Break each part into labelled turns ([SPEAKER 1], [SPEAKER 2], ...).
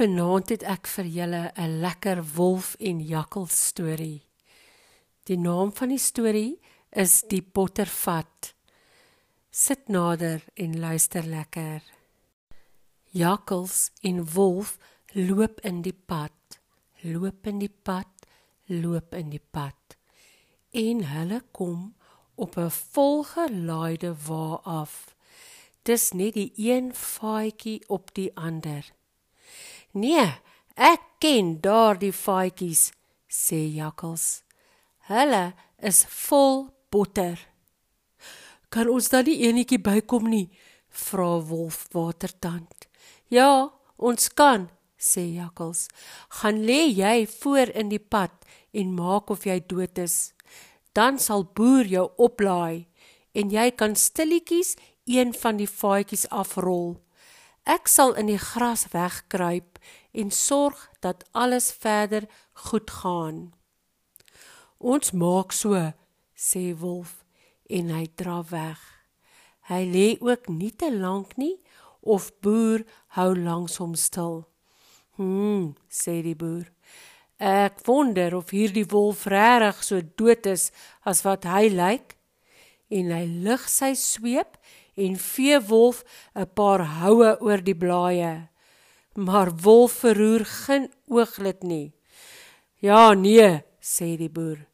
[SPEAKER 1] Vanaand het ek vir julle 'n lekker wolf en jakkals storie. Die naam van die storie is Die Pottervat. Sit nader en luister lekker. Jakkals en wolf loop in die pad, loop in die pad, loop in die pad. En hulle kom op 'n volgelaaide wa af. Dis net die een faadjie op die ander. Nee, ek ken daardie faadjies, sê Jakkals. Hulle is vol botter.
[SPEAKER 2] Kan ons dan nie enetjie bykom nie? vra Wolf Watertand.
[SPEAKER 1] Ja, ons kan, sê Jakkals. Gaan lê jy voor in die pad en maak of jy dood is. Dan sal boer jou oplaai en jy kan stilletjies een van die vaatjies afrol. Ek sal in die gras wegkruip en sorg dat alles verder goed gaan.
[SPEAKER 2] Ons maak so, sê Wolf en hy dra weg.
[SPEAKER 1] Hy lê ook nie te lank nie of boer hou langs hom stil.
[SPEAKER 2] Hm, sê die boer. Ek wonder of hierdie wolf regtig so dood is as wat hy lyk. En hy lig sy sweep en vee wolf 'n paar houe oor die blaaie. Maar wolf verroer geen ooglid nie.
[SPEAKER 1] Ja nee, sê die boer.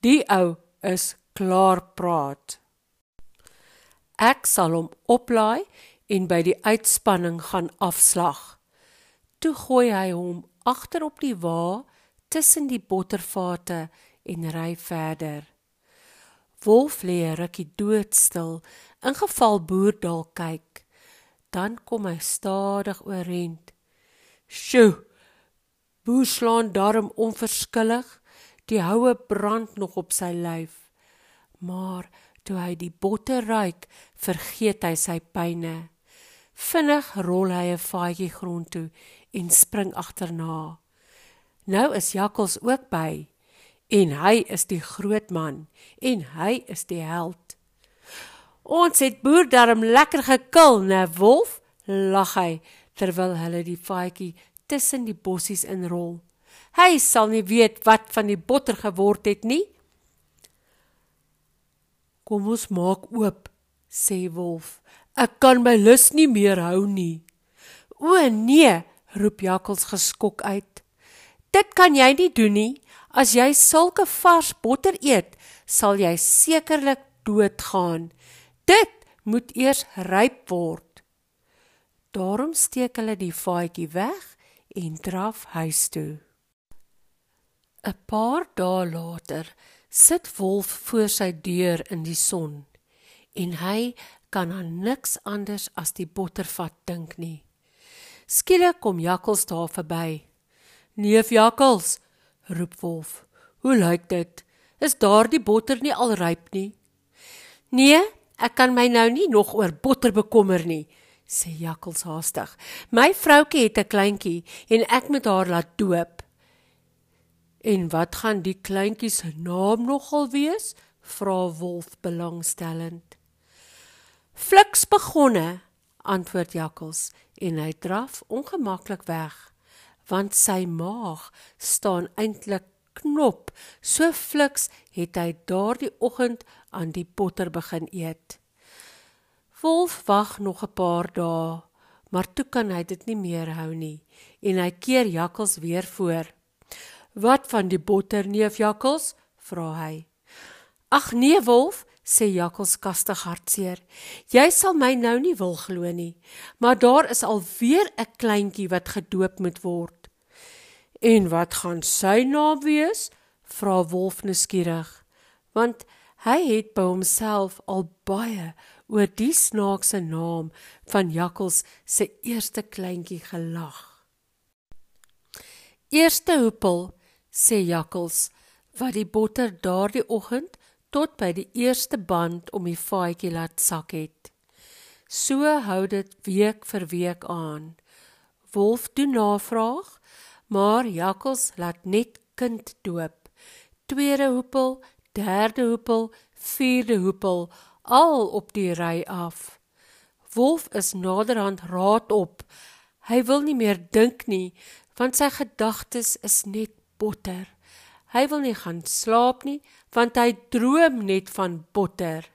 [SPEAKER 1] Die ou is klaar praat. Ek sal hom oplaai en by die uitspanning gaan afslag. Toe gooi hy hom agter op die wa tussen die bottervate en ry verder. Wolf lê rukkie doodstil, in geval boer dalk kyk. Dan kom hy stadig oorent.
[SPEAKER 2] Sjoe. Boer slaan darm onverskillig. Die houe brand nog op sy lyf.
[SPEAKER 1] Maar toe hy die botter ruik, vergeet hy sy pyne. Vinnig rol hy 'n vaatjie grond toe en spring agterna. Nou is Jakkals ook by en hy is die groot man en hy is die held. Ons het boer darm lekker gekil, né wolf? lag hy terwyl hulle die faadjie tussen die bossies inrol. Hy sal nie weet wat van die botter geword het nie.
[SPEAKER 2] Kom ons maak oop, sê wolf. Ek kan my lus nie meer hou nie.
[SPEAKER 1] O nee, roep jakkals geskok uit. Dit kan jy nie doen nie. As jy sulke vars botter eet, sal jy sekerlik doodgaan. Dit moet eers ryp word. Daarom steek hulle die vaatjie weg en draf huis toe. 'n Paar dae later sit Wolf voor sy deur in die son en hy kan aan niks anders as die bottervat dink nie. Skielik kom Jakkals daar verby.
[SPEAKER 2] "Neef Jakkals," roep Wolf. Hoe lyk dit? Is daardie botter nie al ryp nie?
[SPEAKER 1] Nee, ek kan my nou nie nog oor botter bekommer nie, sê Jakkals haastig. My vroutjie het 'n kleintjie en ek moet haar laat doop.
[SPEAKER 2] En wat gaan die kleintjie se naam nogal wees? vra Wolf belangstellend.
[SPEAKER 1] Fliks begonne, antwoord Jakkals en hy draf ongemaklik weg want sy maag staan eintlik knop. So fliks het hy daardie oggend aan die potter begin eet. Wolf wag nog 'n paar dae, maar toe kan hy dit nie meer hou nie en hy keer Jakkals weer voor.
[SPEAKER 2] "Wat van die botter, neef Jakkals?" vra hy.
[SPEAKER 1] "Ag nee, Wolf," sê Jakkals kastig hartseer. "Jy sal my nou nie wil glo nie, maar daar is alweer 'n kleintjie wat gedoop moet word."
[SPEAKER 2] En wat gaan sy naam wees? vra Wolf nuuskierig,
[SPEAKER 1] want hy het by homself al baie oor die snaakse naam van Jakkals se eerste kleintjie gelag. Eerste hoepel, sê Jakkals, wat die botter daardie oggend tot by die eerste band om die vaatjie laat sak het. So hou dit week vir week aan. Wolf doen navraag maar jakkals laat net kind doop. Tweede hoepel, derde hoepel, vierde hoepel, al op die ry af. Wolf is naderhand raad op. Hy wil nie meer dink nie, want sy gedagtes is net botter. Hy wil nie gaan slaap nie, want hy droom net van botter.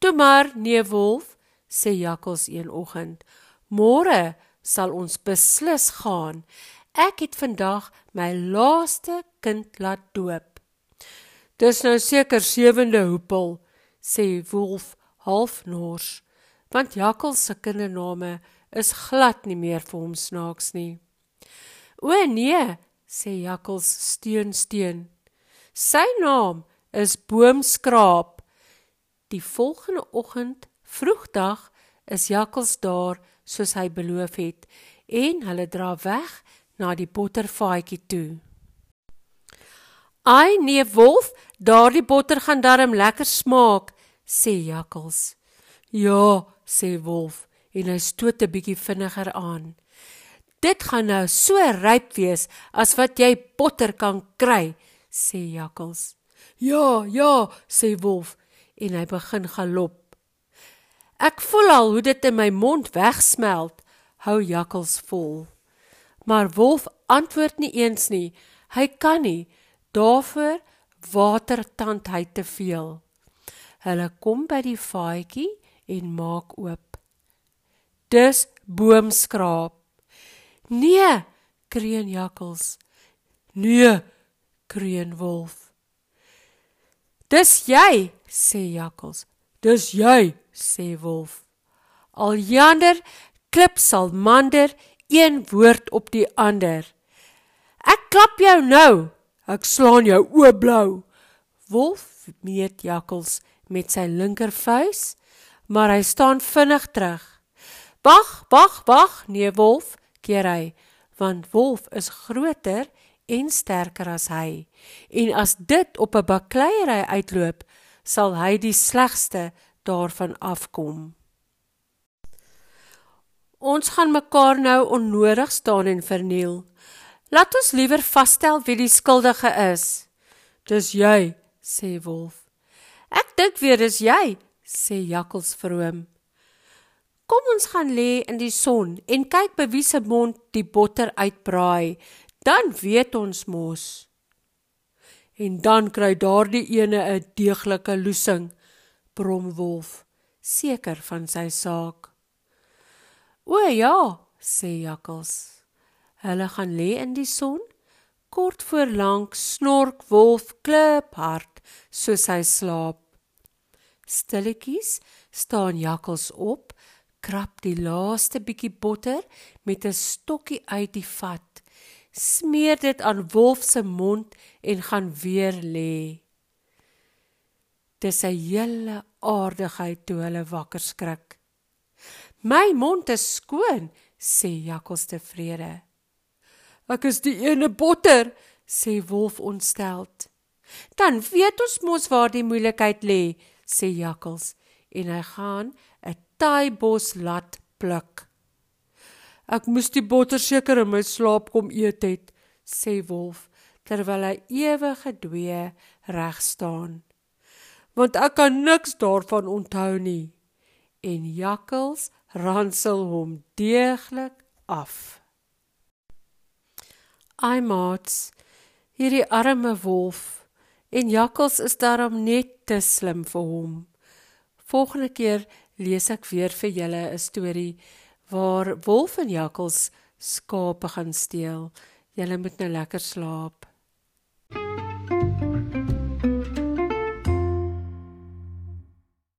[SPEAKER 1] Toe maar, nee wolf, sê Jakkals een oggend. Môre sal ons beslis gaan. Ek het vandag my laaste kind laat doop. Dis nou seker sewende hoepel, sê wolf half nors, want Jakkals se kindername is glad nie meer vir hom snaaks nie. O nee, sê Jakkals steun steun. Sy naam is Boomskraap. Die volgende oggend, vroegdag, is Jakkals daar soos hy beloof het en hulle dra weg na die botterfaatjie toe. Ai nee wolf, daardie botter gaan darm lekker smaak, sê Jakkals. Ja, sê wolf en hy stoot 'n bietjie vinniger aan. Dit gaan nou so ryp wees as wat jy botter kan kry, sê Jakkals. Ja, ja, sê wolf en hy begin galop. Ek voel al hoe dit in my mond wegsmelt, hou Jakkals vol. Maar wolf antwoord nie eens nie. Hy kan nie. Daarvoor watertand hy te veel. Hulle kom by die vaatjie en maak oop. Dis boomskraap. Nee, kreun Jakkals. Nee, kreun Wolf. Dis jy, sê Jakkals. Dis jy, sê Wolf. Al yander klip sal mander een woord op die ander. Ek klap jou nou. Ek slaan jou oopblou. Wolf meet Jakkals met sy linkervuis, maar hy staan vinnig terug. Wag, wag, wag, nee Wolf, keer hy, want Wolf is groter en sterker as hy. En as dit op 'n bakleierery uitloop, sal hy die slegste daarvan afkom. Ons gaan mekaar nou onnodig staan en verniel. Laat ons liewer vasstel wie die skuldige is. Dis jy, sê Wolf. Ek dink weer dis jy, sê Jakkals vroom. Kom ons gaan lê in die son en kyk by wie se mond die botter uitbraai, dan weet ons mos. En dan kry daardie ene 'n deeglike loosing, brom Wolf, seker van sy saak. O ja, sê Jakkals. Hulle gaan lê in die son. Kort voor lank snork Wolf klip hard soos hy slaap. Stilletjies staan Jakkals op krap die laaste bietjie botter met 'n stokkie uit die vat, smeer dit aan Wolf se mond en gaan weer lê. Dis 'n hele aardigheid toe hulle wakker skrik. My mond is skoon, sê Jakkals tevrede. Ek is die ene botter, sê Wolf ontsteld. Dan weet ons mos waar die moeilikheid lê, sê Jakkals en hy gaan 'n taaibos laat pluk. Ek moes die botter seker in my slaap kom eet het, sê Wolf terwyl hy ewig gedwee reg staan. Want ek kan niks daarvan onthou nie. En Jakkals ransel hom deeglik af. Ai maats, hierdie arme wolf en Jakkals is daarom net te slim vir hom. Volgende keer lees ek weer vir julle 'n storie waar wolf en jakkals skape gaan steel. Julle moet nou lekker slaap.